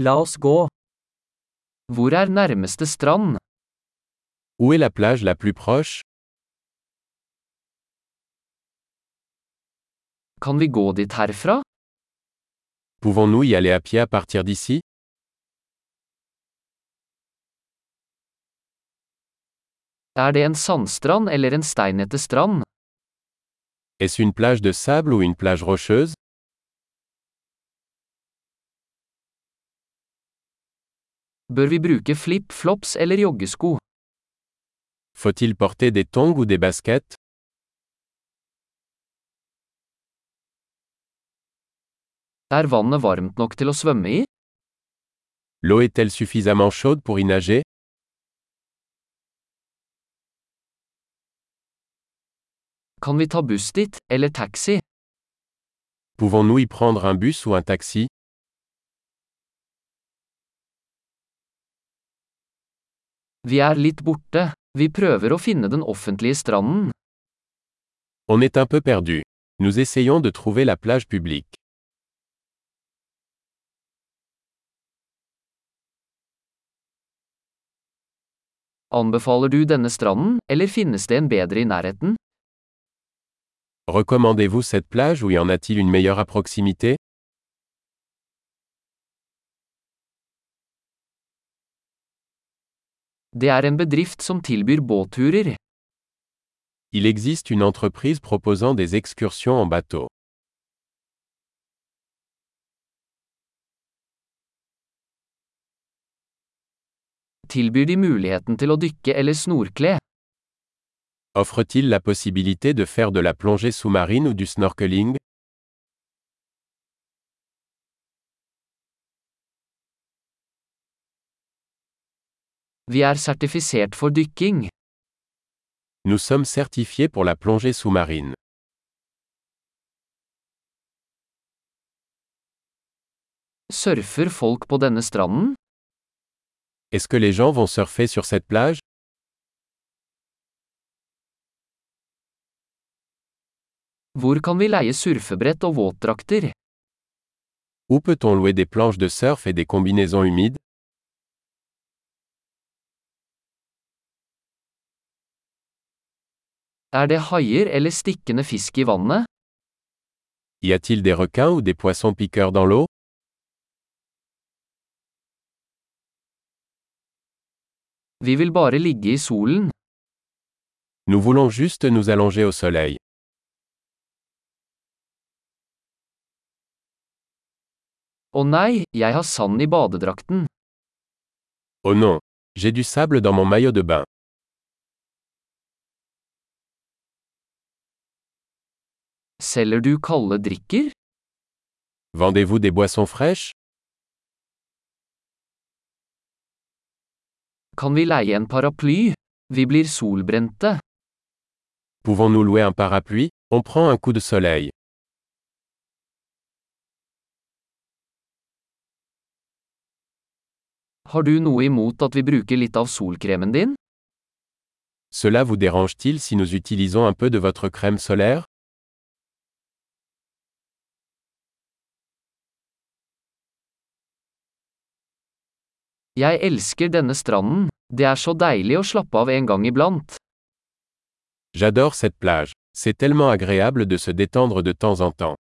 La oss gå. Hvor er nærmeste strand? Où est la plage la plus proche? Kan vi gå dit herfra? Pouvons-nous y aller à pied à partir d'ici? Er det en sandstrand eller en steinete strand? Est-ce une plage de sable ou une plage rocheuse? Bør vi bruke flip-flops eller joggesko? Faut-il porter des tongs ou des baskets? Er vannet varmt nok til å svømme i? L'eau est-elle suffisamment chaude pour y nager? Kan vi ta buss dit, eller taxi? Pouvons-nous y prendre un bus ou un taxi? Vi er litt borte. Vi prøver å finne den offentlige stranden. On est un peu perdu. Nous essayons de trouver la plage publique. Anbefaler du denne stranden, eller finnes det en bedre i nærheten? Recommandez-vous cette plage ou y en a-t-il une meilleure à proximité? Det er en bedrift som tilbyr båtturer. Il existe une entreprise proposant des excursions en bateau. Tilbyr de muligheten til å dykke eller snorkle? Offre-t-il la possibilité de faire de la plongée sous-marine ou du snorkeling? Vi er sertifisert for dykking. Nous sommes certifiés pour la plongée sous-marine. Surfer folk på denne stranden? Est-ce que les gens vont surfer sur cette plage? Hvor kan vi leie surfebrett og våtdrakter? Où peut-on louer des planches de surf et des combinaisons humides? Er det haier eller stikkende fisk i vannet? Y a-t-il des requins ou des poissons piqueurs dans l'eau? Vi vil bare ligge i solen. Nous voulons juste nous allonger au soleil. Å nei, jeg har sand i badedrakten. Oh non J'ai du sable dans mon maillot de bain. Selger du kalde drikker? Vendez-vous des boissons fraîches? Kan vi leie en paraply? Vi blir solbrente. Pouvons-nous louer un parapluie? On prend un coup de soleil. Har du noe imot at vi bruker litt av solkremen din? Cela vous dérange-t-il si nous utilisons un peu de votre crème solaire? Jeg elsker denne stranden. Det er så deilig å slappe av en gang iblant. J'adore cette plage. C'est tellement agréable de se détendre de temps en temps.